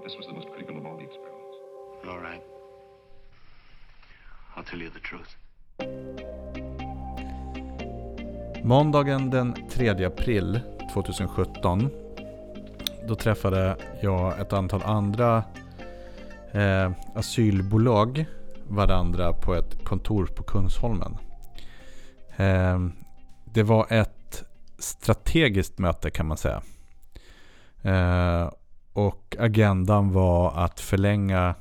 But this was the most critical of all the experiments. All right. I'll tell you the truth. Måndagen den 3 april 2017 då träffade jag ett antal andra eh, asylbolag varandra på ett kontor på Kungsholmen. Eh, det var ett strategiskt möte kan man säga. Eh, och agendan var att förlänga,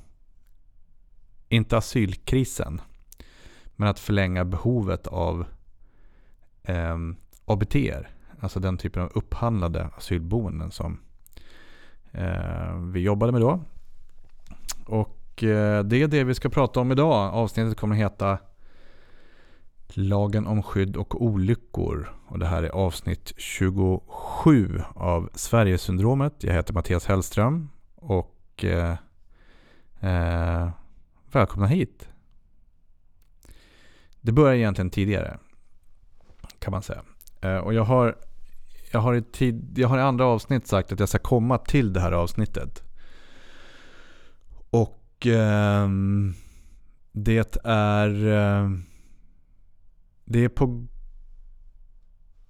inte asylkrisen, men att förlänga behovet av eh, ABTR. Alltså den typen av upphandlade asylboenden som eh, vi jobbade med då. Och eh, det är det vi ska prata om idag. Avsnittet kommer att heta Lagen om skydd och olyckor. Och det här är avsnitt 27 av Sverigesyndromet. Jag heter Mattias Hellström och eh, eh, välkomna hit. Det börjar egentligen tidigare kan man säga. Eh, och jag har, jag, har i tid, jag har i andra avsnitt sagt att jag ska komma till det här avsnittet. Och eh, det är... Eh, det är på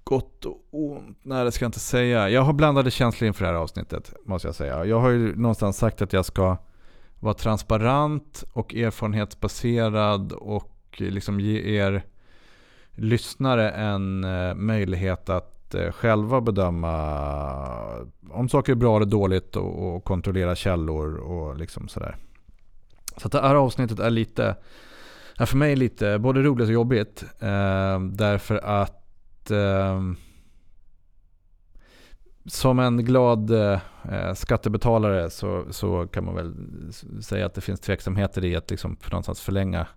gott och ont. Nej, det ska jag inte säga. Jag har blandade känslor inför det här avsnittet, måste jag säga. Jag har ju någonstans sagt att jag ska vara transparent och erfarenhetsbaserad och eh, liksom ge er lyssnare en eh, möjlighet att eh, själva bedöma om saker är bra eller dåligt och, och kontrollera källor och liksom sådär. Så att det här avsnittet är lite, Ja, för mig är det lite både roligt och jobbigt. Eh, därför att eh, som en glad eh, skattebetalare så, så kan man väl säga att det finns tveksamheter i att liksom för någonstans förlänga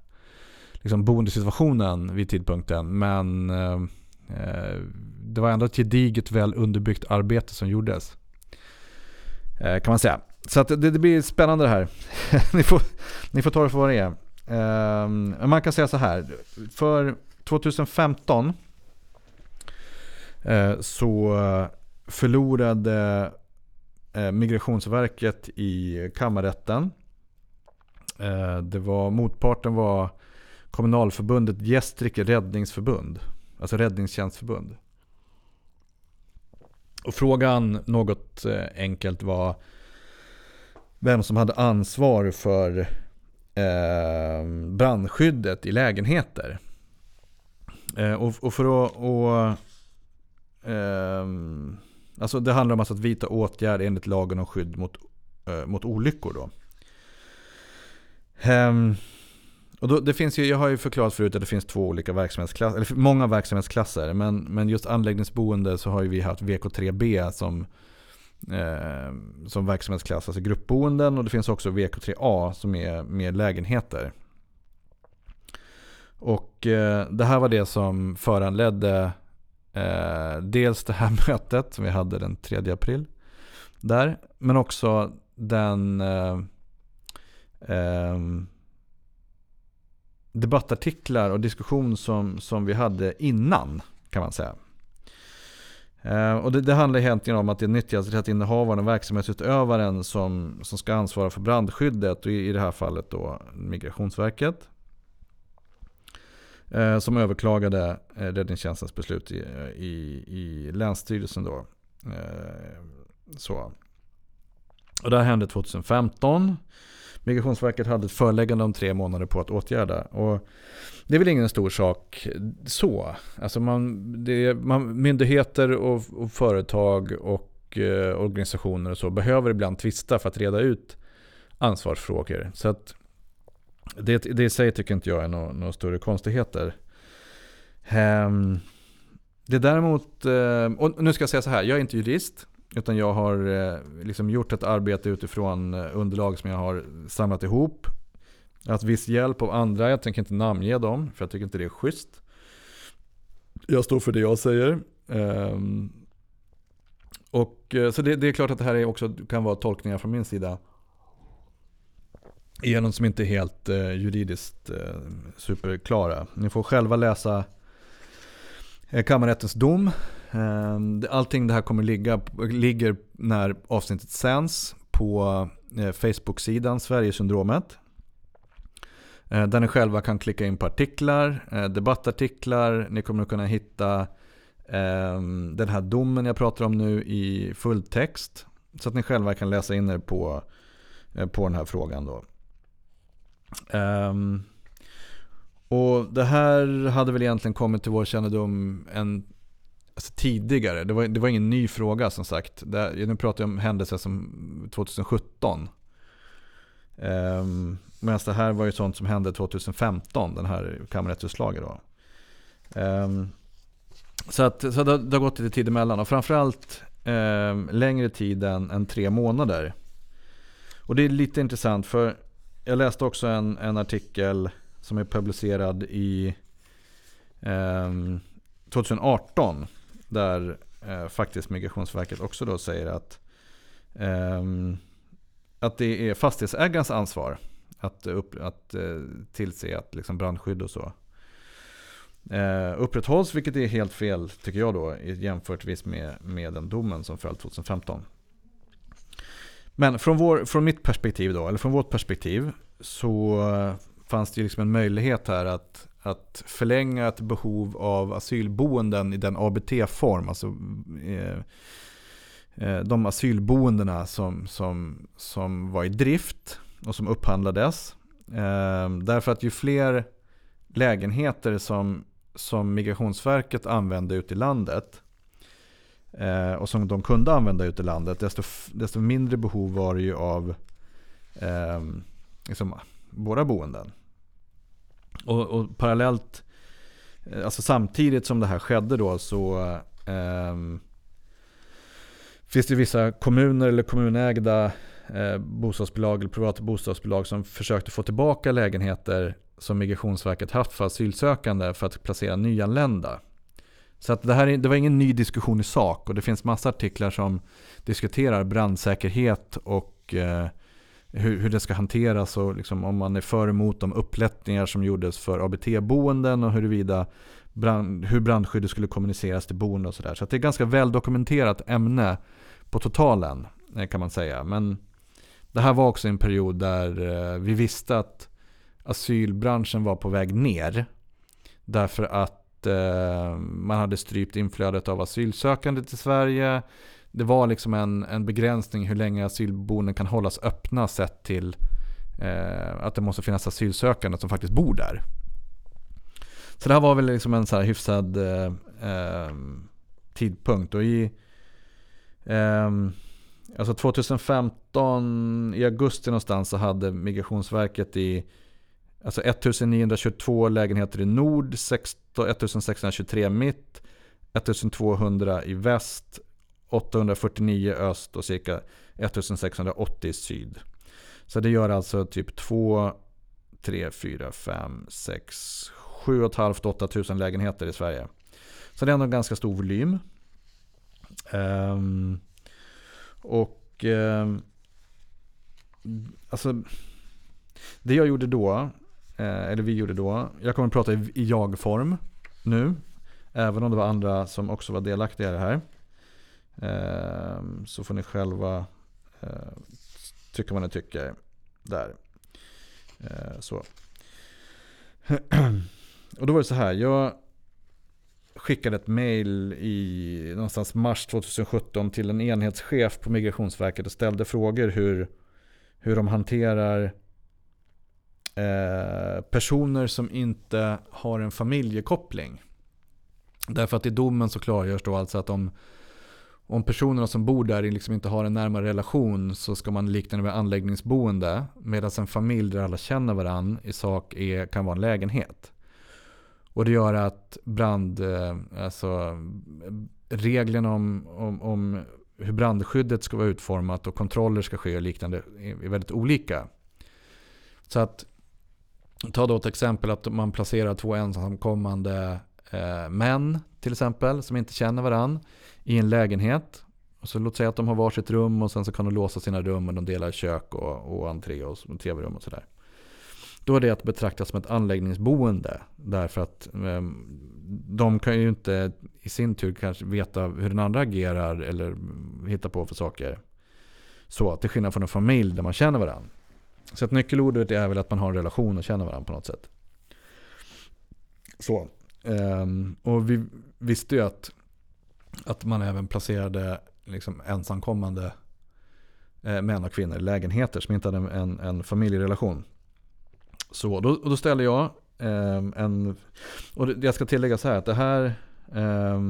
liksom boendesituationen vid tidpunkten. Men eh, eh, det var ändå ett gediget väl underbyggt arbete som gjordes. Eh, kan man säga. Så att det, det blir spännande det här. ni, får, ni får ta det för vad det är. Eh, man kan säga så här. För 2015 eh, så förlorade eh, Migrationsverket i kammarrätten. Eh, det var, motparten var kommunalförbundet Gästrike räddningsförbund. Alltså räddningstjänstförbund. Och frågan något eh, enkelt var vem som hade ansvar för eh, brandskyddet i lägenheter. Eh, och, och, för att... Och, eh, alltså det handlar om alltså att vidta åtgärder enligt lagen om skydd mot, eh, mot olyckor. Då. Ehm, och då, det finns ju, jag har ju förklarat förut att det finns två olika verksamhetsklasser, eller många verksamhetsklasser. Men, men just anläggningsboende så har ju vi haft VK3B som, eh, Eh, som verksamhetsklass, alltså gruppboenden. Och det finns också VK3A som är mer lägenheter. Och eh, det här var det som föranledde eh, dels det här mötet som vi hade den 3 april. Där, men också den eh, eh debattartiklar och diskussion som, som vi hade innan kan man säga. Eh, och det, det handlar egentligen om att det är nyttjanderättsinnehavaren och verksamhetsutövaren som, som ska ansvara för brandskyddet och i, i det här fallet då Migrationsverket. Eh, som överklagade eh, räddningstjänstens beslut i, i, i Länsstyrelsen då. Eh, så. Och det här hände 2015. Migrationsverket hade ett föreläggande om tre månader på att åtgärda. Och det är väl ingen stor sak så. Alltså man, det, man, myndigheter och, och, företag och eh, organisationer och så behöver ibland tvista för att reda ut ansvarsfrågor. Så att det, det i sig tycker inte jag är några no, större konstigheter. Um, det är däremot, eh, och nu ska jag säga så här, jag är inte jurist. Utan jag har eh, liksom gjort ett arbete utifrån eh, underlag som jag har samlat ihop. Jag har haft viss hjälp av andra, jag tänker inte namnge dem för jag tycker inte det är schysst. Jag står för det jag säger. Ehm, och, eh, så det, det, är klart att det här är också kan vara tolkningar från min sida. Genom som inte är helt eh, juridiskt eh, superklara. Ni får själva läsa eh, kammarrättens dom Ehm, allting det här kommer ligga, ligger när avsnittet sänds på eh, Facebook-sidan Sverigesyndromet. Eh, där ni själva kan klicka in på artiklar, eh, debattartiklar. Ni kommer att kunna hitta ehm, den här domen jag pratar om nu i fulltext. Så att ni själva kan läsa in er på, på den här frågan. Då. Ehm, och det här hade väl egentligen kommit till vår kännedom en, alltså tidigare. Det var, det var ingen ny fråga som sagt. Det, nu pratar jag om händelser som 2017. Um, ehm, Medan det här var ju sånt som hände 2015, den här kammarrättsutslaget då. Um, så att, så det, det har gått lite tid emellan och framförallt um, längre tid än, än tre månader. Och det är lite intressant för jag läste också en, en artikel som är publicerad i um, 2018. Där eh, faktiskt Migrationsverket också då säger att, eh, att det är fastighetsägarens ansvar att, upp, att eh, tillse att liksom brandskydd och så eh, upprätthålls. Vilket är helt fel tycker jag då jämfört med, med den domen som föll 2015. Men från, vår, från mitt perspektiv då, eller från vårt perspektiv så eh, fanns det liksom en möjlighet här att, att förlänga ett behov av asylboenden i den ABT-form. Alltså eh, eh, de asylboendena som, som, som var i drift och som upphandlades. Eh, därför att ju fler lägenheter som, som Migrationsverket använde ute i landet eh, och som de kunde använda ute i landet, desto, desto mindre behov var det ju av eh, liksom, våra boenden. Och, och, parallellt, eh, alltså samtidigt som det här skedde då så eh, finns det vissa kommuner eller kommunägda eh, bostadsbolag eller privata bostadsbolag som försökte få tillbaka lägenheter som Migrationsverket haft för asylsökande för att placera nyanlända. Så att det, här, det var ingen ny diskussion i sak och det finns massa artiklar som diskuterar brandsäkerhet och eh, hur, hur det ska hanteras och liksom om man är för emot de upplättningar som gjordes för ABT-boenden och huruvida brand, hur brandskyddet skulle kommuniceras till boende och sådär. Så, så det är ett ganska väldokumenterat ämne på totalen eh, kan man säga. Men det här var också en period där eh, vi visste att asylbranschen var på väg ner. Därför att eh, man hade strypt inflödet av asylsökande till Sverige det var liksom en, en begränsning hur länge asylboenden kan hållas öppna sett till eh, att det måste finnas asylsökande som faktiskt bor där. Så det här var väl liksom en så här hyfsad eh, eh tidpunkt. Och i eh, alltså 2015 i augusti någonstans så hade Migrationsverket i alltså 1922 lägenheter i nord, 1623 mitt, 1200 i väst 849 öst och cirka 1680 syd. Så det gör alltså typ 2, 3, 4, 5, 6, 7 8 tusen lägenheter i Sverige. Så det är ändå en ganska stor volym. Um, och um, alltså det jag gjorde då, eh, eller vi gjorde då, jag kommer att prata i jag-form nu. Även om det var andra som också var delaktiga i det här. Ehm, så får ni själva eh, tycka vad ni tycker där. Eh, så. Och då var det så här. Jag skickade ett mail i någonstans mars 2017 till en enhetschef på Migrationsverket och ställde frågor hur, hur de hanterar eh, personer som inte har en familjekoppling. Därför att i domen så klargörs då alltså att om om personerna som bor där liksom inte har en närmare relation så ska man likna det med anläggningsboende. Medan en familj där alla känner varandra i sak är, kan vara en lägenhet. Och det gör att brand, eh, alltså reglerna om, om, om hur brandskyddet ska vara utformat och kontroller ska ske och liknande är väldigt olika. Så att ta då ett exempel att man placerar två ensamkommande eh, män till exempel som inte känner varandra i en lägenhet. Och så låt säga att de har varsitt rum och sen så kan de låsa sina rum och de delar kök och, och entré och, och tv-rum och sådär. Då är det att betrakta som ett anläggningsboende. Därför att eh, de kan ju inte i sin tur kanske veta hur den andra agerar eller hittar på för saker. Så, till skillnad från en familj där man känner varandra. Så att nyckelordet är väl att man har en relation och känner varandra på något sätt. Så. Eh, och vi visste ju att, att man även placerade liksom ensamkommande eh, män och kvinnor i lägenheter som inte hade en, en familjerelation. Så då, då ställde jag eh, en, och det, jag ska tillägga så här att det här eh,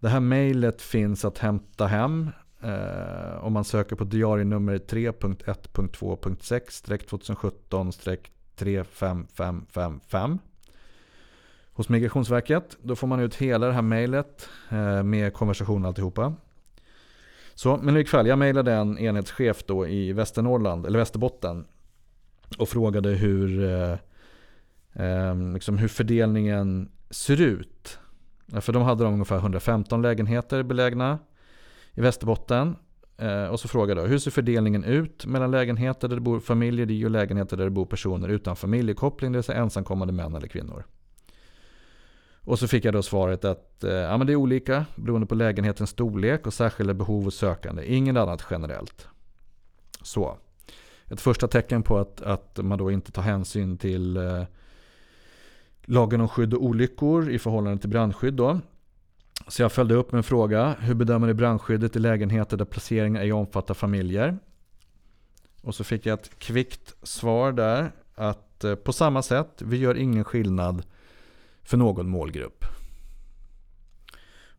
det här mejlet finns att hämta hem eh, om man söker på diarienummer 3.1.2.6-2017-35555 hos Migrationsverket. Då får man ut hela det här mejlet eh, med konversation och alltihopa. Så, men i likväl, fall, jag mejlade en enhetschef då i Västernorrland, eller Västerbotten och frågade hur, eh, eh, liksom hur fördelningen ser ut. För de hade de ungefär 115 lägenheter belägna i Västerbotten. Eh, och så frågade jag hur ser fördelningen ut mellan lägenheter där det bor familjer i och lägenheter där det bor personer utan familjekoppling, det vill säga ensamkommande män eller kvinnor. Och så fick jag då svaret att eh, ja, men det är olika beroende på lägenhetens storlek och särskilda behov och sökande. Inget annat generellt. Så. Ett första tecken på att, att man då inte tar hänsyn till eh, lagen om skydd och olyckor i förhållande till brandskydd. Då. Så jag följde upp med en fråga. Hur bedömer ni brandskyddet i lägenheter där placeringar ej omfattar familjer? Och så fick jag ett kvickt svar där. Att eh, på samma sätt, vi gör ingen skillnad för någon målgrupp.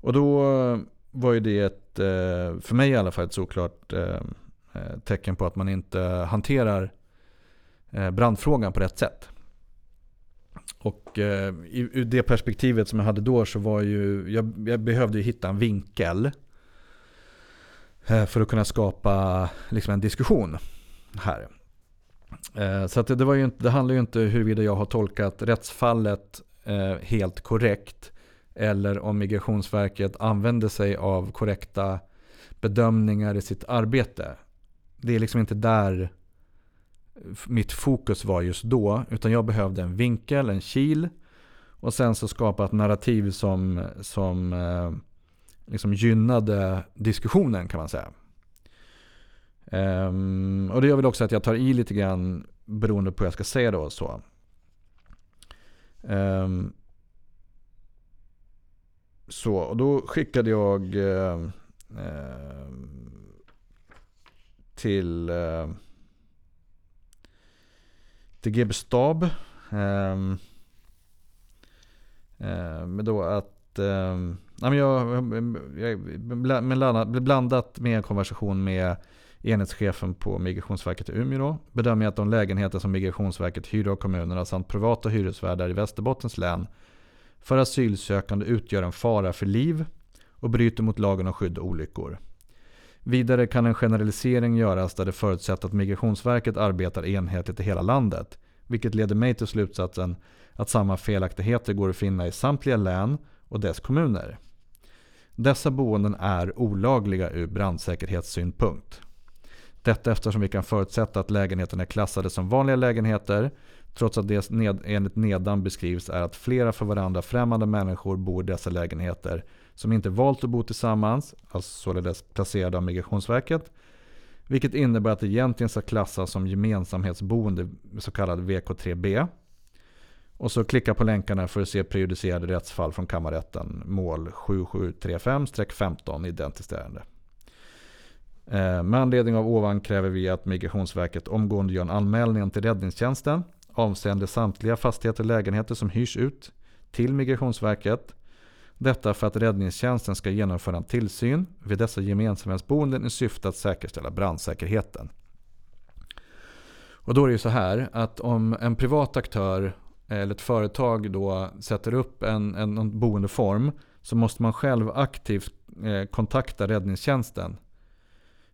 Och då eh, var ju det ett, eh, för mig i alla fall ett såklart eh, tecken på att man inte hanterar brandfrågan på rätt sätt. Och ur det perspektivet som jag hade då så var ju, jag, jag behövde ju hitta en vinkel för att kunna skapa liksom en diskussion här. Så att det, var ju inte, det handlar ju inte huruvida jag har tolkat rättsfallet eh, helt korrekt eller om Migrationsverket använder sig av korrekta bedömningar i sitt arbete. Det är liksom inte där mitt fokus var just då. Utan jag behövde en vinkel, en kil. Och sen så skapa ett narrativ som, som eh, liksom gynnade diskussionen kan man säga. Um, och det gör väl också att jag tar i lite grann beroende på hur jag ska säga då. Så. Um, så, och då skickade jag uh, uh, till, uh, till GB Stab. Um, med då att um, jag, jag, jag, blandat med en konversation med enhetschefen på Migrationsverket i Umeå bedömer att de lägenheter som Migrationsverket hyr av kommunerna samt privata hyresvärdar i Västerbottens län för asylsökande utgör en fara för liv och bryter mot lagen om skydd och olyckor. Vidare kan en generalisering göras där det förutsätter att Migrationsverket arbetar enhetligt i hela landet, vilket leder mig till slutsatsen att samma felaktigheter går att finna i samtliga län och dess kommuner. Dessa boenden är olagliga ur brandsäkerhetssynpunkt. Detta eftersom vi kan förutsätta att lägenheterna är klassade som vanliga lägenheter trots att det ned, enligt nedan beskrivs är att flera för varandra främmande människor bor i dessa lägenheter som inte valt att bo tillsammans, alltså således placerade av Migrationsverket, vilket innebär att det egentligen ska klassas som gemensamhetsboende, så kallad VK3B. Och så klicka på länkarna för att se prejudicerade rättsfall från kammarrätten, mål 7735-15 identiskt ärende. Eh, med anledning av ovan kräver vi att Migrationsverket omgående gör en anmälning till räddningstjänsten avseende samtliga fastigheter och lägenheter som hyrs ut till Migrationsverket. Detta för att räddningstjänsten ska genomföra en tillsyn vid dessa gemensamhetsboenden i syfte att säkerställa brandsäkerheten. Och då är det ju så här att om en privat aktör eller ett företag då sätter upp en, en boendeform så måste man själv aktivt eh, kontakta räddningstjänsten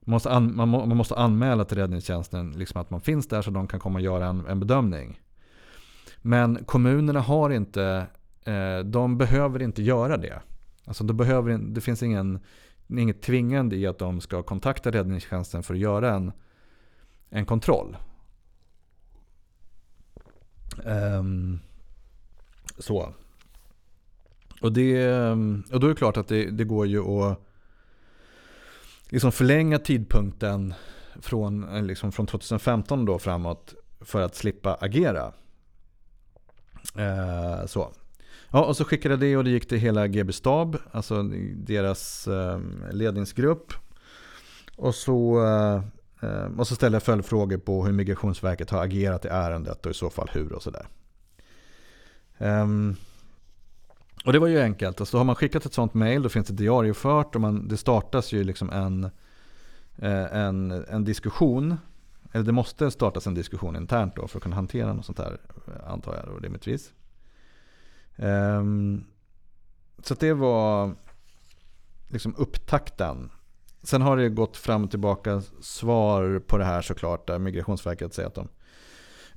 måste an, man, må, man, måste anmäla till räddningstjänsten liksom att man finns där så de kan komma och göra en, en bedömning. Men kommunerna har inte, eh, de behöver inte göra det. Alltså de behöver, det finns ingen, inget tvingande i att de ska kontakta räddningstjänsten för att göra en, en kontroll. Um, så. Och, det, och då är det klart att det, det går ju att liksom förlänga tidpunkten från, eh, liksom från 2015 då framåt för att slippa agera. Eh, så. Ja, och så skickade jag det och det gick till hela GB Stab, alltså deras eh, ledningsgrupp. Och så, eh, eh, och så ställde jag följdfrågor på hur Migrationsverket har agerat i ärendet och i så fall hur och sådär. Um, och det var ju enkelt. Alltså, har man skickat ett sånt mail, då finns det diariefört och man, det startas ju liksom en, eh, en, en diskussion. Eller det måste startas en diskussion internt då för att kunna hantera något sånt här, antar jag då rimligtvis. Um, så det var liksom upptakten. Sen har det gått fram och tillbaka svar på det här såklart. Där Migrationsverket säger att de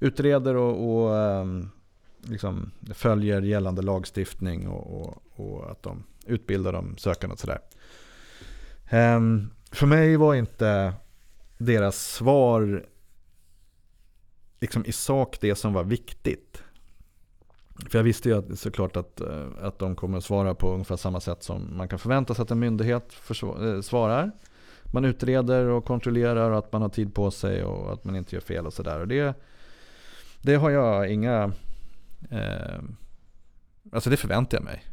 utreder och, och um, liksom följer gällande lagstiftning och, och, och, att de utbildar de sökande och sådär. Um, för mig var inte deras svar liksom i sak det som var viktigt. För jag visste ju att, såklart att, eh, att de kommer att svara på ungefär samma sätt som man kan förvänta sig att en myndighet eh, svarar. Man utreder och kontrollerar och att man har tid på sig och att man inte gör fel och sådär. det, det har jag inga Eh, alltså det förväntar jag mig.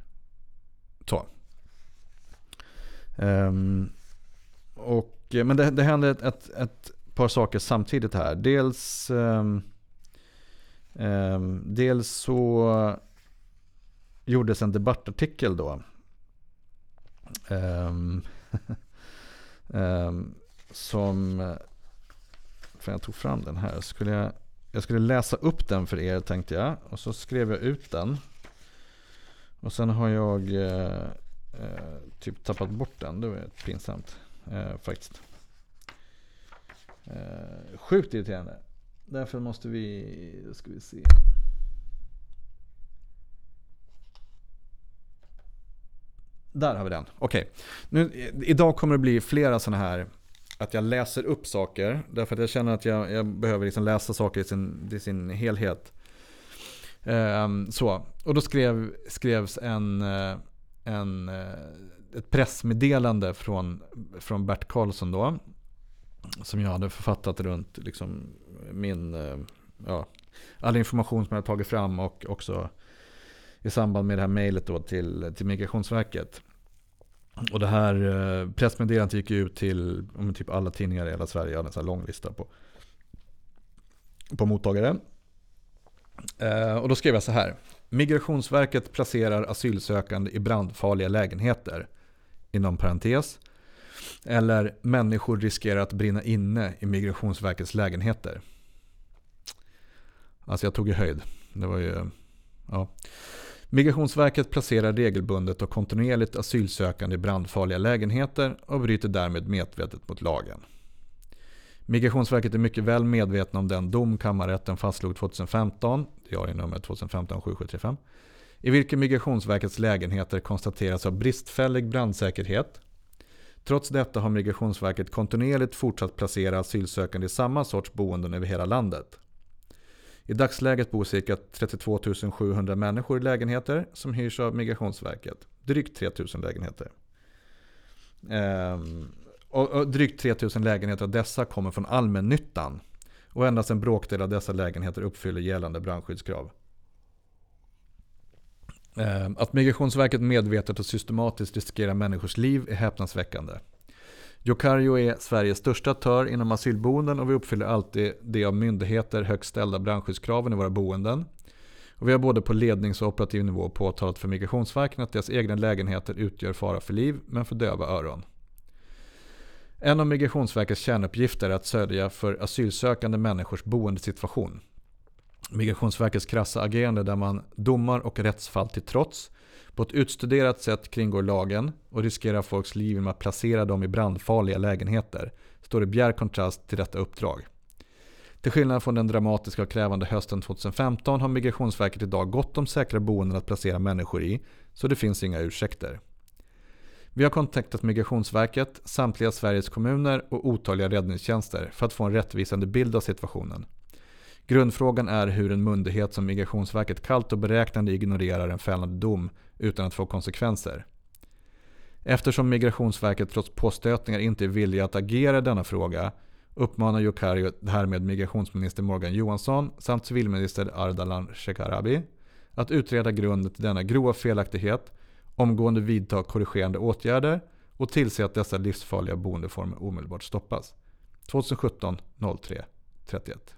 Så. Eh, och, men det, det hände ett, ett, ett, par saker samtidigt här. Dels, eh, dels så gjordes en debattartikel då. Ehm, ehm, som, eh, för jag tog fram den här, skulle jag jag skulle läsa upp den för er tänkte jag. Och så skrev jag ut den. Och sen har jag eh, eh typ tappat bort den. Det var pinsamt eh, faktiskt. Eh, sjukt irriterande. Därför måste vi, då ska vi se. Där har vi den. Okej. Okay. idag kommer det bli flera sådana här att jag läser upp saker. Därför att jag känner att jag, jag behöver liksom läsa saker i sin, i sin helhet. Um, så. Och då skrev, skrevs en, eh, en, eh, ett pressmeddelande från, från Bert Karlsson då. Som jag hade författat runt liksom min, eh, ja, all information som jag hade tagit fram och också i samband med det här mejlet till, till Migrationsverket. Och det här eh, pressmeddelandet gick ut till typ alla tidningar i hela Sverige. Jag hade en sån här lång lista på, på mottagare. Eh, och då skrev jag så här. Migrationsverket placerar asylsökande i brandfarliga lägenheter. Inom parentes. Eller människor riskerar att brinna inne i Migrationsverkets lägenheter. Alltså jag tog i höjd. Det var ju... Ja. Migrationsverket placerar regelbundet och kontinuerligt asylsökande i brandfarliga lägenheter och bryter därmed medvetet mot lagen. Migrationsverket är mycket väl medvetna om den dom kammarrätten fastslog 2015, diarienummer 2015-7735, i vilken Migrationsverkets lägenheter konstateras ha bristfällig brandsäkerhet. Trots detta har Migrationsverket kontinuerligt fortsatt placera asylsökande i samma sorts boenden över hela landet. I dagsläget bor cirka 32 700 människor i lägenheter som hyrs av Migrationsverket. Drygt 3 000 lägenheter. Ehm, och, och drygt 3 000 lägenheter av dessa kommer från allmännyttan. Och endast en bråkdel av dessa lägenheter uppfyller gällande brandskyddskrav. Ehm, att Migrationsverket medvetet och systematiskt riskerar människors liv är häpnadsväckande. Jokario är Sveriges största aktör inom asylboenden och vi uppfyller alltid de av myndigheter högst ställda brandskyddskraven i våra boenden. Och vi har både på lednings och operativ nivå påtalat för Migrationsverket att deras egna lägenheter utgör fara för liv, men för döva öron. En av Migrationsverkets kärnuppgifter är att sörja för asylsökande människors boendesituation. Migrationsverkets krassa agerande där man domar och rättsfall till trots på ett utstuderat sätt kringgår lagen och riskerar folks liv genom att placera dem i brandfarliga lägenheter står i bjärt kontrast till detta uppdrag. Till skillnad från den dramatiska och krävande hösten 2015 har Migrationsverket idag gott om säkra boenden att placera människor i, så det finns inga ursäkter. Vi har kontaktat Migrationsverket, samtliga Sveriges kommuner och otaliga räddningstjänster för att få en rättvisande bild av situationen. Grundfrågan är hur en myndighet som Migrationsverket kallt och beräknande ignorerar en fällande dom utan att få konsekvenser. Eftersom Migrationsverket trots påstötningar inte är villiga att agera i denna fråga uppmanar Jokario härmed migrationsminister Morgan Johansson samt civilminister Ardalan Shekarabi att utreda grunden till denna grova felaktighet, omgående vidta korrigerande åtgärder och tillse att dessa livsfarliga boendeformer omedelbart stoppas. 2017 03 31.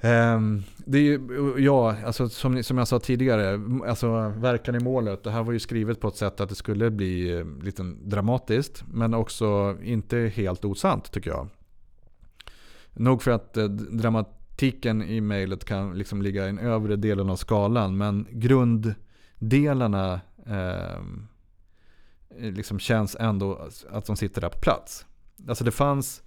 Ehm, det är ju, ja, alltså som, som jag sa tidigare, alltså verkan i målet. Det här var ju skrivet på ett sätt att det skulle bli eh, lite dramatiskt. Men också inte helt osant tycker jag. Nog för att eh, dramatiken i mejlet kan liksom ligga i den övre delen av skalan. Men grunddelarna eh, liksom känns ändå att de sitter där på plats. Alltså det fanns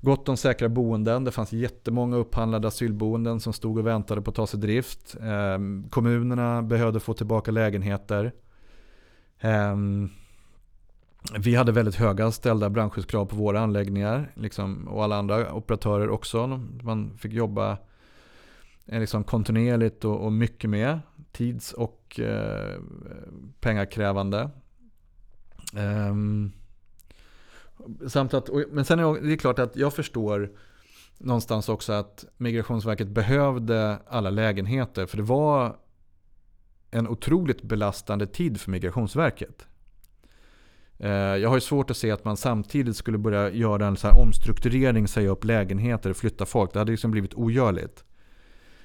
Gott om säkra boenden. Det fanns jättemånga upphandlade asylboenden som stod och väntade på att ta sig drift. Eh, kommunerna behövde få tillbaka lägenheter. Eh, vi hade väldigt höga ställda brandskyddskrav på våra anläggningar. Liksom, och alla andra operatörer också. Man fick jobba eh, liksom kontinuerligt och, och mycket med. Tids och eh, pengakrävande. Um, ehm, Samt att, men sen är det klart att jag förstår någonstans också att Migrationsverket behövde alla lägenheter. För det var en otroligt belastande tid för Migrationsverket. Eh, jag har ju svårt att se att man samtidigt skulle börja göra en så omstrukturering, säga upp lägenheter, flytta folk. Det hade liksom blivit ogörligt.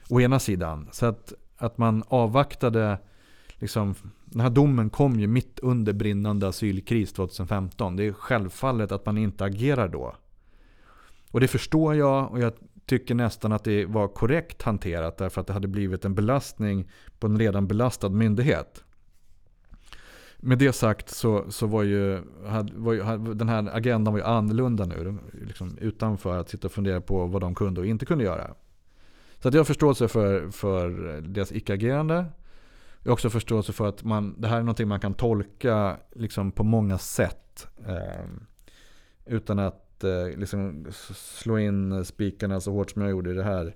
Å ena sidan. Så att, att man avvaktade liksom, den här domen kom ju mitt under brinnande asylkris 2015. Det är självfallet att man inte agerar då. Och det förstår jag och jag tycker nästan att det var korrekt hanterat därför att det hade blivit en belastning på en redan belastad myndighet. Med det sagt så, så var, ju, hade, var ju, den här agendan var ju annorlunda nu. Liksom utanför att sitta och fundera på vad de kunde och inte kunde göra. Så att jag har förståelse för, för deras icke-agerande. Jag har också förståelse för att man, det här är någonting man kan tolka liksom på många sätt. Eh, utan att eh, liksom slå in spikarna så hårt som jag gjorde i, det här,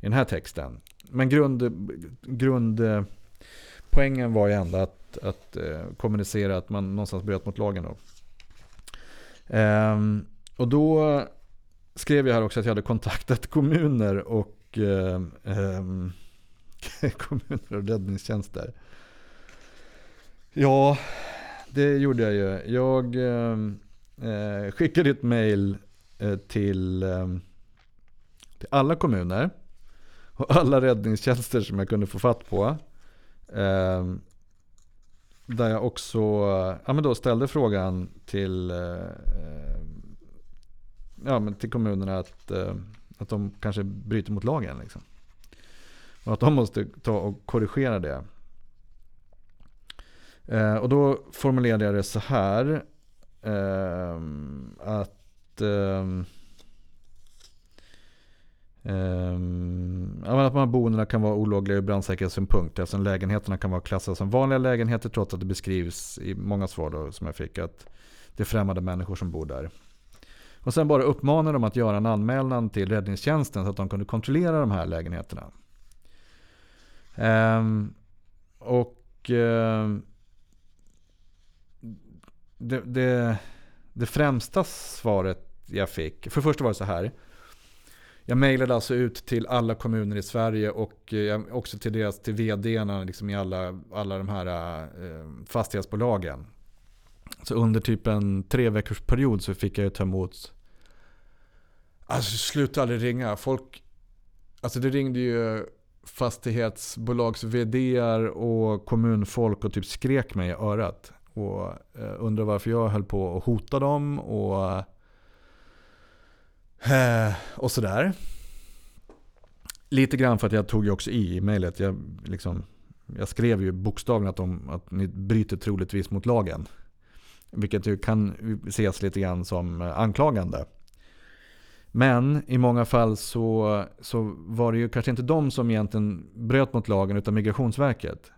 i den här texten. Men grund, grundpoängen var ju ändå att, att eh, kommunicera att man någonstans bröt mot lagen. Då. Ehm, och då skrev jag här också att jag hade kontaktat kommuner och eh, eh, kommuner och räddningstjänster. Ja, det gjorde jag ju. Jag eh, eh, skickade ett mail eh, till, eh, till alla kommuner och alla räddningstjänster som jag kunde få fatt på. Eh, där jag också ja, men då ställde frågan till, eh, ja, men till kommunerna att, eh, att de kanske bryter mot lagen. Liksom. Och att de måste ta och korrigera det. Eh, och då formulerade jag det så här. Eh, att, Eh, ehm, att de här boendena kan vara olagliga ur brandsäkerhetssynpunkt. Eftersom lägenheterna kan vara klassade som vanliga lägenheter trots att det beskrivs i många svar då, som jag fick att det är främmande människor som bor där. Och sen bara uppmanade de att göra en anmälan till räddningstjänsten så att de kunde kontrollera de här lägenheterna. Um, och uh, det, det, det, främsta svaret jag fick, för det första var det så här. Jag mejlade alltså ut till alla kommuner i Sverige och eh, också till deras till vdarna liksom i alla, alla de här uh, fastighetsbolagen. Så under typ en tre veckors period så fick jag ta emot Alltså sluta aldrig ringa. Folk, alltså det ringde ju fastighetsbolags vd och kommunfolk och typ skrek mig i örat. Och eh, undrade varför jag höll på att hota dem och, eh, och sådär. Lite grann för att jag tog ju också i i mejlet. Jag, liksom, jag skrev ju bokstavligen att, de, att ni bryter troligtvis mot lagen. Vilket ju kan ses lite grann som eh, anklagande. Men i många fall så, så var det ju kanske inte de som egentligen bröt mot lagen utan Migrationsverket.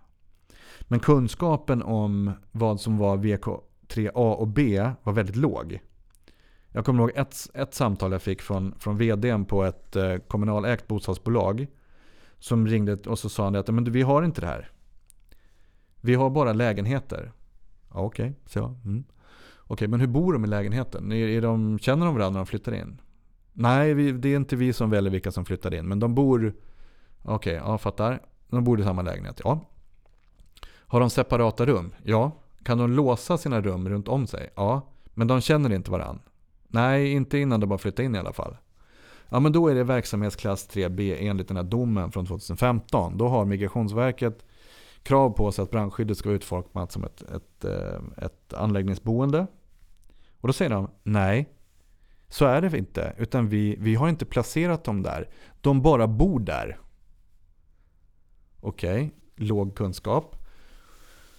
Men kunskapen om vad som var VK3A och B var väldigt låg. Jag kommer ihåg ett, ett samtal jag fick från, från vdn på ett eh, kommunalägt bostadsbolag. Som ringde och så sa han att Men vi har inte det här. Vi har bara lägenheter. Ja, Okej, så. Mm. Okej, men hur bor de i lägenheten? Är, är de, känner de varandra när de flyttar in? Nej, vi, det är inte vi som väljer vilka som flyttar in. Men de bor... Okej, ja fattar. De bor i samma lägenhet, ja. Har de separata rum? Ja. Kan de låsa sina rum runt om sig? Ja. Men de känner inte varandra? Nej, inte innan de har flyttat in i alla fall. Ja, men då är det verksamhetsklass 3B enligt den här domen från 2015. Då har Migrationsverket krav på sig att brandskyddet ska vara utformat som ett, ett, eh, ett anläggningsboende. Och då säger de nej, så är det inte. Utan vi, vi har inte placerat dem där. De bara bor där. Okej, okay. låg kunskap.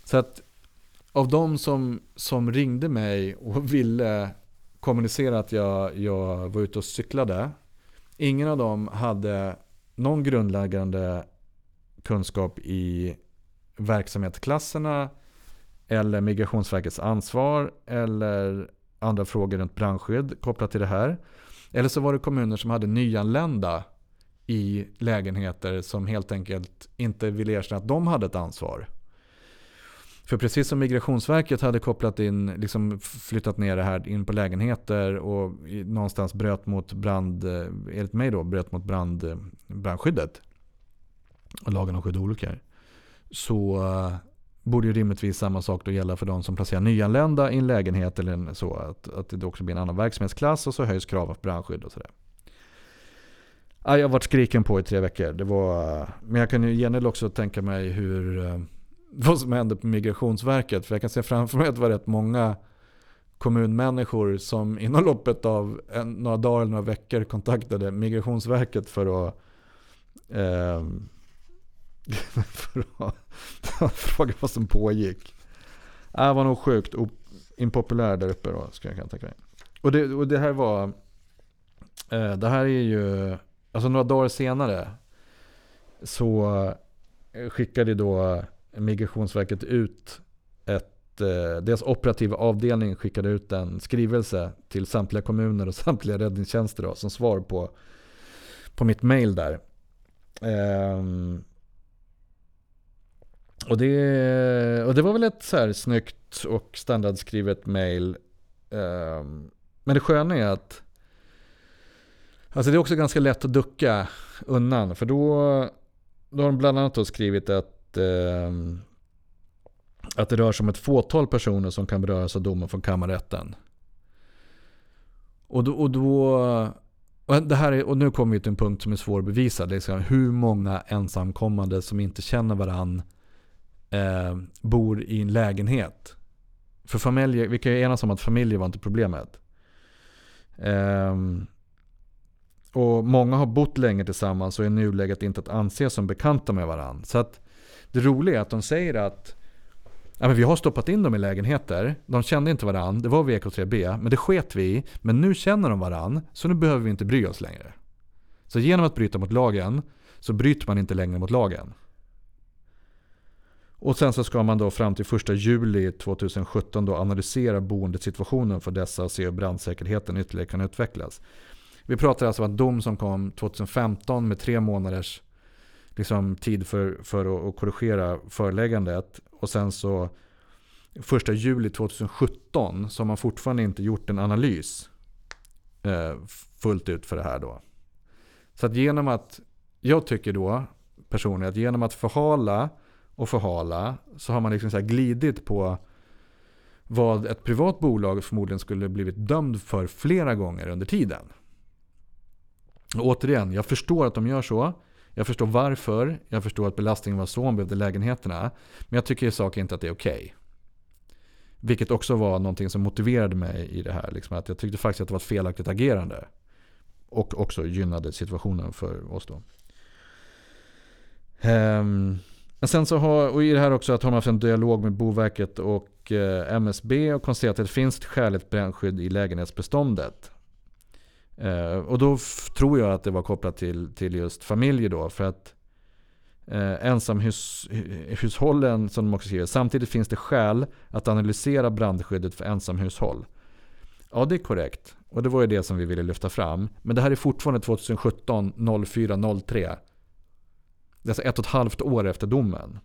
Så att av de som, som ringde mig och ville kommunicera att jag, jag var ute och cyklade. Ingen av dem hade någon grundläggande kunskap i verksamhetsklasserna eller Migrationsverkets ansvar eller andra frågor runt brandskydd kopplat till det här. Eller så var det kommuner som hade nyanlända i lägenheter som helt enkelt inte ville erkänna att de hade ett ansvar. För precis som Migrationsverket hade kopplat in, liksom flyttat ner det här in på lägenheter och någonstans bröt mot brand, eh, enligt mig då, bröt mot brand, eh, brandskyddet och lagen om skydd och olyckor. Så eh, borde ju rimligtvis samma sak då gälla för de som placerar nyanlända i en lägenhet eller så. Att, att det också blir en annan verksamhetsklass och så höjs kraven på brandskydd och sådär. jag har varit skriken på i tre veckor. Det var, men jag kan ju gärna också tänka mig hur eh, vad som hände på Migrationsverket. För jag kan se framför mig att det var rätt många kommunmänniskor som inom loppet av en, några dagar eller några veckor kontaktade Migrationsverket för att, eh, för att fråga vad som pågick. Det var nog sjukt impopulär där uppe då, skulle jag tänka mig. Och det, och det här var, eh, det här är ju, alltså några dagar senare så eh, skickade då Migrationsverket ut ett, eh, deras operativa avdelning skickade ut en skrivelse till samtliga kommuner och samtliga räddningstjänster då, som svar på, på mitt mail där. Ehm, och, det, och det var väl ett så här snyggt och standardskrivet mail. Um, men det sköna är att Alltså det är också ganska lätt att ducka undan. För då, då har de bland annat skrivit att eh, att det rör sig om ett fåtal personer som kan beröras av domen från kammarrätten. Och, då, och, då, och, det här är, och nu kommer vi till en punkt som är svår att bevisa. Liksom hur många ensamkommande som inte känner varann eh, bor i en lägenhet. För familjer, vi kan ju enas om att familjer var inte problemet. Eh, och många har bott länge tillsammans och är i nuläget inte att anse som bekanta med varandra. Så att det roliga är att de säger att ja, men vi har stoppat in dem i lägenheter. De kände inte varandra. Det var VK3B. Men det sket vi i. Men nu känner de varandra. Så nu behöver vi inte bry oss längre. Så genom att bryta mot lagen så bryter man inte längre mot lagen. Och sen så ska man då fram till 1 juli 2017 då analysera boendesituationen för dessa och se hur brandsäkerheten ytterligare kan utvecklas. Vi pratar alltså om en dom som kom 2015 med tre månaders liksom, tid för, för att, korrigera föreläggandet. Och sen så första juli 2017 så har man fortfarande inte gjort en analys eh, fullt ut för det här då. Så att genom att, jag tycker då personligen att genom att förhala och förhala så har man liksom så glidit på vad ett privat bolag förmodligen skulle blivit dömd för flera gånger under tiden. Och återigen, jag förstår att de gör så. Jag förstår varför. Jag förstår att belastningen var så om behövde lägenheterna. Men jag tycker i sak inte att det är okej. Okay. Vilket också var någonting som motiverade mig i det här. Liksom att jag tyckte faktiskt att det var ett felaktigt agerande. Och också gynnade situationen för oss då. Um, men sen så har, och i det här också att har man haft en dialog med Boverket och eh, MSB och konstaterat att det finns ett skäligt brandskydd i lägenhetsbeståndet. Eh, och då tror jag att det var kopplat till, till just familjer då. För att eh, ensamhushållen, som de också skriver, samtidigt finns det skäl att analysera brandskyddet för ensamhushåll. Ja, det är korrekt. Och det var ju det som vi ville lyfta fram. Men det här är fortfarande 2017 04 03. Det är alltså ett och ett halvt år efter domen.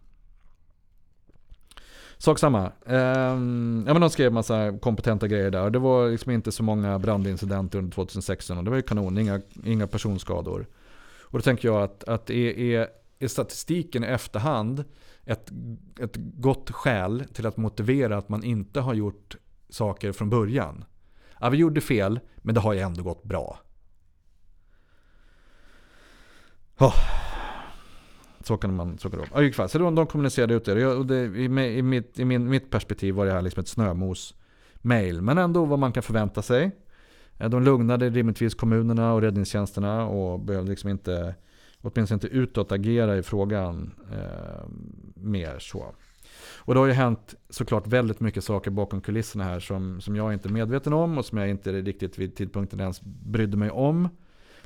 sak samma. Ehm, ja, men de skrev massa kompetenta grejer där. Det var liksom inte så många brandincidenter under 2016 och det var ju kanon, inga, inga personskador. Och då tänker jag att, att är, är, är statistiken i efterhand ett, ett gott skäl till att motivera att man inte har gjort saker från början. Ja, vi gjorde fel, men det har ju ändå gått bra. Oh. Så kan man så kan det vara. Så de, de kommunicerade ut det. Och det i, i, mitt, i min, mitt perspektiv var det här liksom ett snömos-mail. Men ändå vad man kan förvänta sig. Eh, de lugnade rimligtvis kommunerna och räddningstjänsterna och behövde liksom inte, åtminstone inte utåt agera i frågan eh, mer så. Och det har ju hänt såklart väldigt mycket saker bakom kulisserna här som, som jag inte är medveten om och som jag inte riktigt vid tidpunkten ens brydde mig om.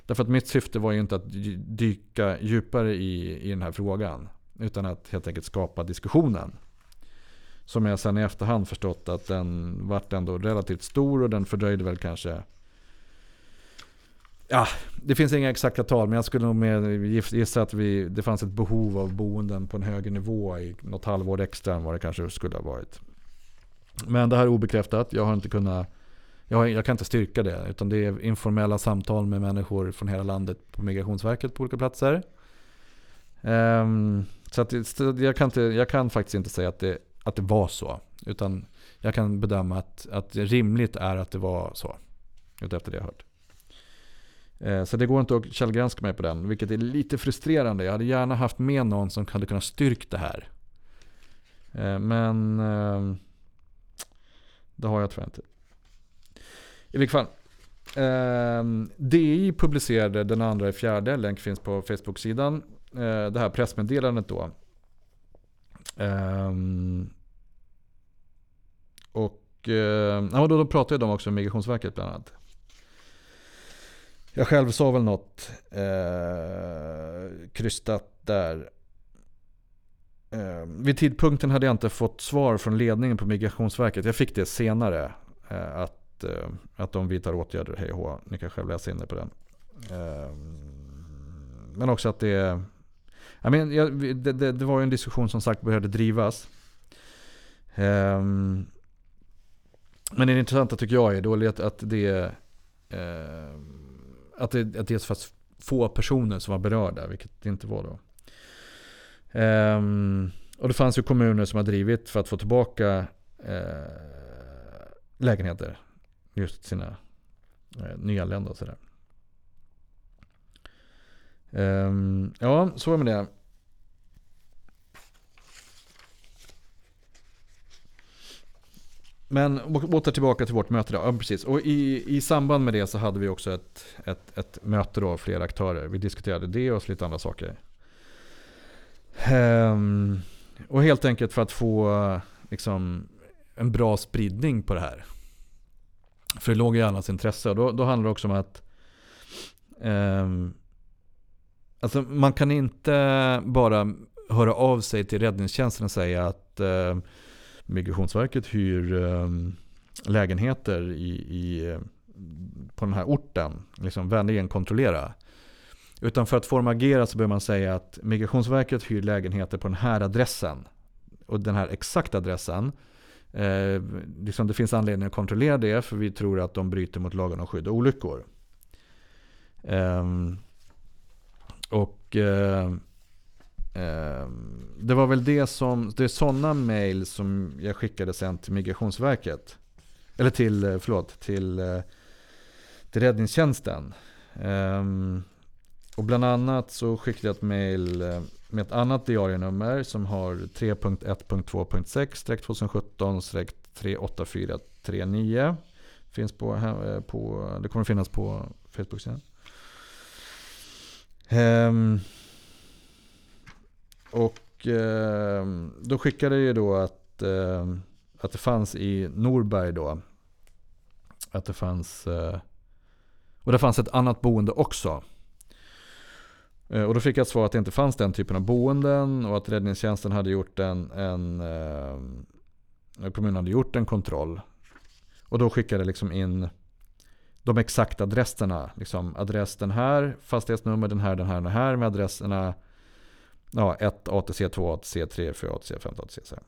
Därför att mitt syfte var ju inte att dyka djupare i, i den här frågan. Utan att helt enkelt skapa diskussionen. Som jag sen i efterhand förstått att den vart ändå relativt stor och den fördröjde väl kanske Ja, det finns inga exakta tal, men jag skulle nog mer gissa att vi, det fanns ett behov av boenden på en högre nivå i något halvår extra än vad det kanske skulle ha varit. Men det här är obekräftat. Jag har inte kunnat jag, jag, kan inte styrka det. Utan det är informella samtal med människor från hela landet på Migrationsverket på olika platser. Um, så att, jag, kan inte, jag kan faktiskt inte säga att det, att det var så. Utan jag kan bedöma att, att det rimligt är att det var så. Utefter det jag hört. Uh, så det går inte att källgranska mig på den. Vilket är lite frustrerande. Jag hade gärna haft med någon som hade kunnat styrka det här. Uh, men uh, det har jag tror jag inte. I vilket fall. Eh, DI publicerade den andra i fjärde, länk finns på Facebook-sidan. Eh, det här pressmeddelandet då. Eh, och eh, ja, då, då pratade de också med Migrationsverket bland annat. Jag själv sa väl något eh, krystat där. Eh, vid tidpunkten hade jag inte fått svar från ledningen på Migrationsverket. Jag fick det senare. Eh, att att, eh, att de vidtar åtgärder, hej och Ni kan själv läsa in det på den. Ehm, men också att det jag men, det, det, det, var ju en diskussion som sagt behövde drivas. Ehm, men det intressanta tycker jag är då att, att det eh, att det, att det är så få personer som var berörda, vilket det inte var då. Um, och det fanns ju kommuner som har drivit för att få tillbaka uh, lägenheter just sina eh, nyanlända och sådär. Um, ja, så är det med det. Men åter tillbaka till vårt möte då. Ja, precis. Och i, i samband med det så hade vi också ett, ett, ett möte då, flera aktörer. Vi diskuterade det och lite andra saker. Um, och helt enkelt för att få liksom, en bra spridning på det här. För det låg i allas intresse. Och då, då handlar det också om att eh, alltså man kan inte bara höra av sig till räddningstjänsten och säga att eh, Migrationsverket hyr eh, lägenheter i, i, på den här orten. Liksom vänligen kontrollera. Utan för att få dem att agera så behöver man säga att Migrationsverket hyr lägenheter på den här adressen. Och den här exakta adressen Eh, liksom det finns anledning att kontrollera det för vi tror att de bryter mot lagen om skydd och olyckor. Eh, och eh, ehm, det var väl det som, det är sådana mail som jag skickade sen till Migrationsverket. Eller till, eh, förlåt, till, eh, till räddningstjänsten. Ehm, och bland annat så skickade jag ett mail eh, med ett annat diarienummer som har 3.1.2.6 2017 38439. Finns på, eh, på, det kommer finnas på Facebook-sidan. Ehm, och ehm, då skickade jag då att, ehm, att det fanns i Norberg då. Att det fanns, eh, och det fanns ett annat boende också. Eh, och då fick jag ett svar att det inte fanns den typen av boenden och att räddningstjänsten hade gjort en, en eh, kommunen hade gjort en kontroll. Och då skickade jag liksom in de exakta adresserna. Liksom adress den här, fastighetsnummer den här, den här, den här med adresserna ja, 1 ATC, 2 ATC, 3, 4 ATC, 5 ATC. Så här.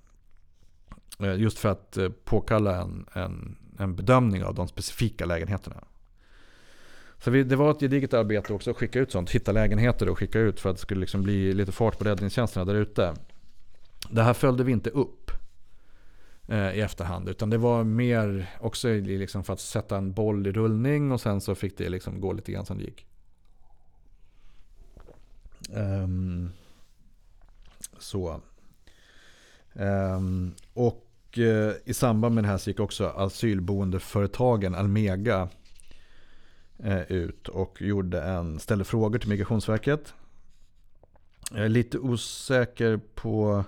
Eh, just för att eh, påkalla en, en, en bedömning av de specifika lägenheterna. Så vi, det var ett gediget arbete också att skicka ut sånt. Hitta lägenheter och skicka ut för att det skulle liksom bli lite fart på räddningstjänsterna där ute. Det här följde vi inte upp eh, i efterhand. Utan det var mer också liksom för att sätta en boll i rullning och sen så fick det liksom gå lite grann som det gick. Um, så. Um, och uh, i samband med det här så gick också asylboendeföretagen Almega Eh, ut och gjorde en, ställde frågor till Migrationsverket. Jag är lite osäker på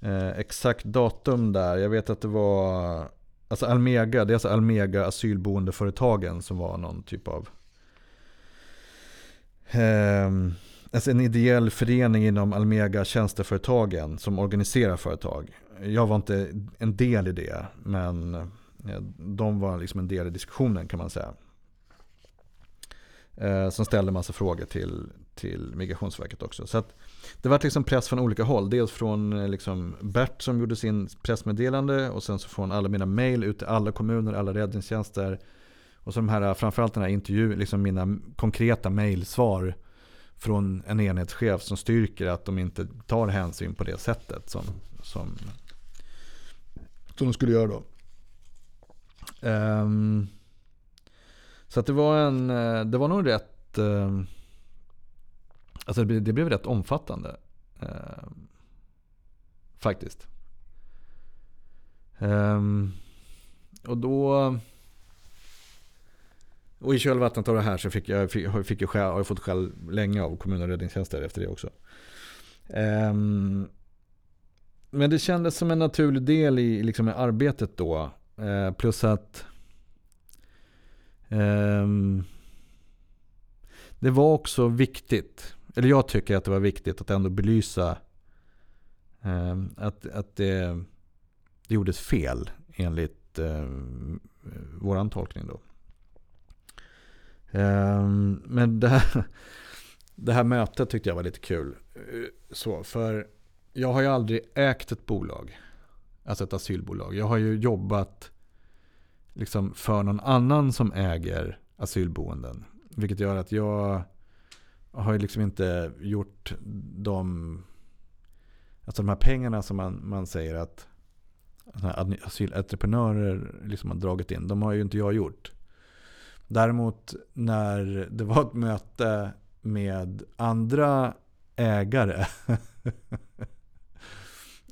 eh, exakt datum där. Jag vet att det var Alltså Almega, det är alltså Almega asylboendeföretagen som var någon typ av eh, alltså en ideell förening inom Almega tjänsteföretagen som organiserar företag. Jag var inte en del i det, men Eh, de var liksom en del i diskussionen kan man säga. Eh, som ställde massa frågor till, till Migrationsverket också. Så det var liksom press från olika håll. Dels från eh, liksom Bert som gjorde sin pressmeddelande och sen så från alla mina mail ut till alla kommuner, alla räddningstjänster. Och så de här, framförallt den här intervjun, liksom mina konkreta mejlsvar från en enhetschef som styrker att de inte tar hänsyn på det sättet som, som, som de skulle göra då. Um, så att det var en, eh, det var nog rätt, um, alltså det, det, blev rätt omfattande. Um, faktiskt. Um, och då och i kölvattnet av det här så fick jag, fick, fick jag, har jag fått skäll länge av kommun och räddningstjänster efter det också. Um, men det kändes som en naturlig del i liksom, arbetet då. Eh, plus att um, det var också viktigt, eller jag tycker att det var viktigt att ändå belysa um, att, att det, det gjordes fel enligt ehm, um, vår tolkning då. Men det här, det här mötet tyckte jag var lite kul. Eh, så, för jag har ju aldrig ägt ett bolag. Alltså ett asylbolag. Jag har ju jobbat liksom för någon annan som äger asylboenden. Vilket gör att jag har ju liksom inte gjort de, alltså de här pengarna som man, man säger att asylentreprenörer liksom har dragit in. De har ju inte jag gjort. Däremot när det var ett möte med andra ägare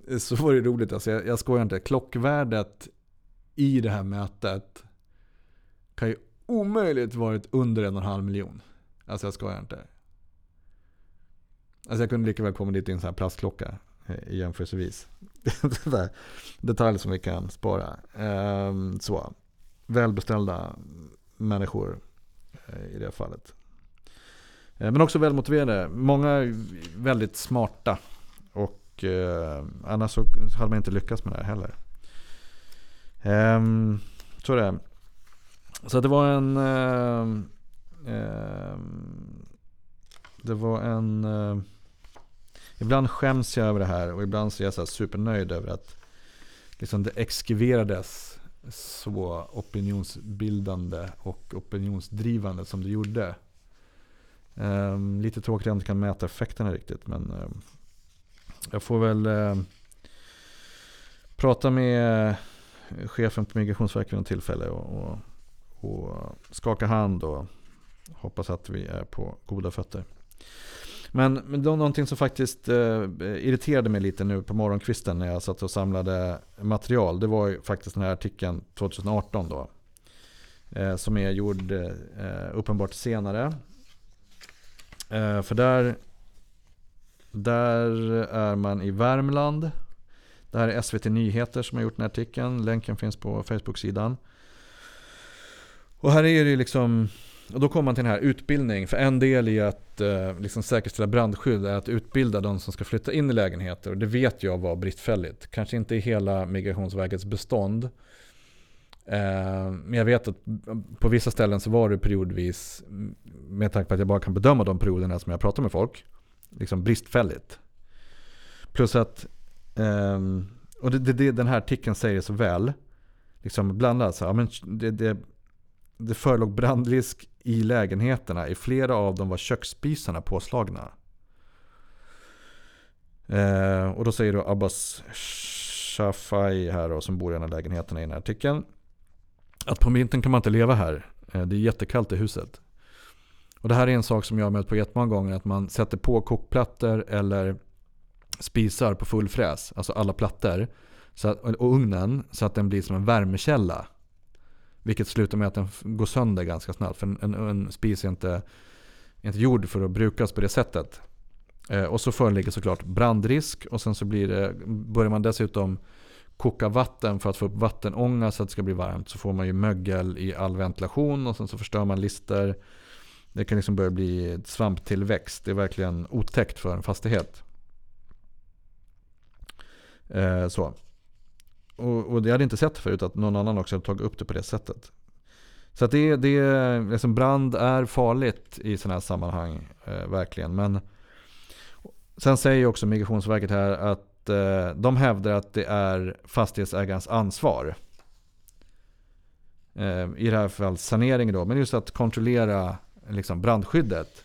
så var det roligt. Alltså jag, jag skojar inte. Klockvärdet i det här mötet kan ju omöjligt varit under en och en halv miljon. Alltså jag skojar inte. Alltså jag kunde lika väl komma dit i en sån här plastklocka eh, jämförelsevis. Detaljer som vi kan spara. Ehm, så. Välbeställda människor eh, i det fallet. Eh, men också välmotiverade. Många väldigt smarta. Och eh, annars så hade man inte lyckats med det här heller. Eh, så är det. Så det var en... Eh, eh, det var en... Eh, ibland skäms jag över det här och ibland så är jag så supernöjd över att liksom det exkriverades så opinionsbildande och opinionsdrivande som det gjorde. Um, lite tråkigt att jag inte kan mäta effekterna riktigt. Men um, jag får väl eh, prata med eh, chefen på Migrationsverket vid något tillfälle. Och, och, och skaka hand och hoppas att vi är på goda fötter. Men, men då, någonting som faktiskt eh, irriterade mig lite nu på morgonkvisten när jag satt och samlade material. Det var ju faktiskt den här artikeln 2018 då. Eh, som är gjord eh, uppenbart senare. Eh, för där, där är man i Värmland. Det här är SVT Nyheter som har gjort den här artikeln. Länken finns på Facebook-sidan. Och här är det liksom och då kommer man till den här utbildning. För en del i att eh, liksom säkerställa brandskydd är att utbilda de som ska flytta in i lägenheter. Och det vet jag var bristfälligt. Kanske inte i hela Migrationsverkets bestånd. Eh, men jag vet att på vissa ställen så var det periodvis, med tanke på att jag bara kan bedöma de perioderna som jag pratar med folk, liksom bristfälligt. Plus att eh, och det, det, det, den här artikeln säger så väl. Liksom blandat. Så, ja, men det, det, det förelåg brandrisk i lägenheterna. I flera av dem var köksspisarna påslagna. Eh, och då säger då Abbas Shafai här då, som bor i en av lägenheterna i den här artikeln. Att på vintern kan man inte leva här. Ehm, det är jättekallt i huset. Och det här är en sak som jag har mött på jättemånga gånger. Att man sätter på kokplattor eller spisar på full fräs. Alltså alla plattor. Så att, och ugnen så att den blir som en värmekälla. Vilket slutar med att den går sönder ganska snabbt. För en, en, en spis är inte, inte gjord för att brukas på det sättet. Eh, och så föreligger såklart brandrisk. Och sen så blir det, börjar man dessutom koka vatten för att få upp vattenånga så att det ska bli varmt. Så får man ju mögel i all ventilation och sen så förstör man lister. Det kan liksom börja bli svamptillväxt. Det är verkligen otäckt för en fastighet. Eh, så. Och, och jag hade inte sett förut att någon annan också hade tagit upp det på det sättet. Så att det, det liksom brand är farligt i sådana här sammanhang. Eh, verkligen. Men sen säger också Migrationsverket här att eh, de hävdar att det är fastighetsägarens ansvar. Eh, I det här fallet sanering då. Men just att kontrollera liksom, brandskyddet.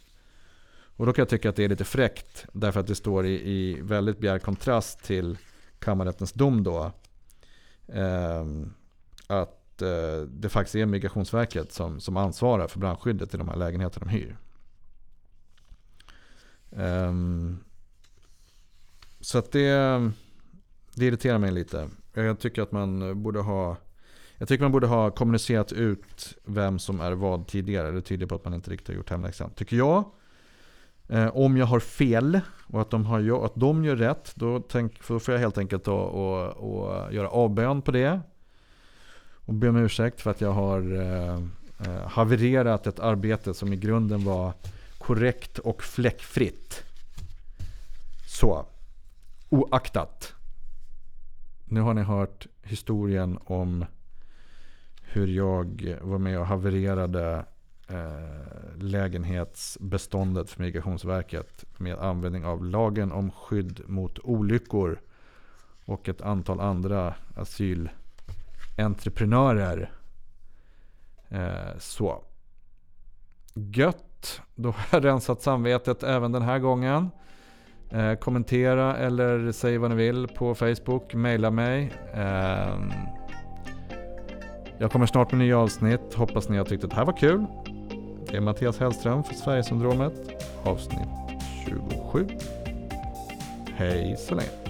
Och då kan jag tycka att det är lite fräckt. Därför att det står i, i väldigt bjärt kontrast till kammarrättens dom då. Eh, att eh, det faktiskt är Migrationsverket som, som ansvarar för brandskyddet i de här lägenheterna de hyr. Eh, så att det, det irriterar mig lite. Jag tycker att man borde ha jag tycker man borde ha kommunicerat ut vem som är vad tidigare. Det tyder på att man inte riktigt har gjort hemläxan. Tycker jag. Eh, om jag har fel och att de, har, att de gör rätt, då, tänk, då får jag helt enkelt då, och, och göra avbön på det. Och be om ursäkt för att jag har eh, eh, havererat ett arbete som i grunden var korrekt och fläckfritt. Så, oaktat. Nu har ni hört historien om hur jag var med och havererade eh, lägenhetsbeståndet för Migrationsverket med användning av lagen om skydd mot olyckor och ett antal andra asylentreprenörer. Eh, så. Gött. Då har jag rensat samvetet även den här gången. Eh, kommentera eller säg vad ni vill på Facebook. Maila mig. Eh, jag kommer snart med nya avsnitt. Hoppas ni har tyckt att det här var kul. Det är Mattias Hellström för Sverigesyndromet. Avsnitt 27. Hej så länge.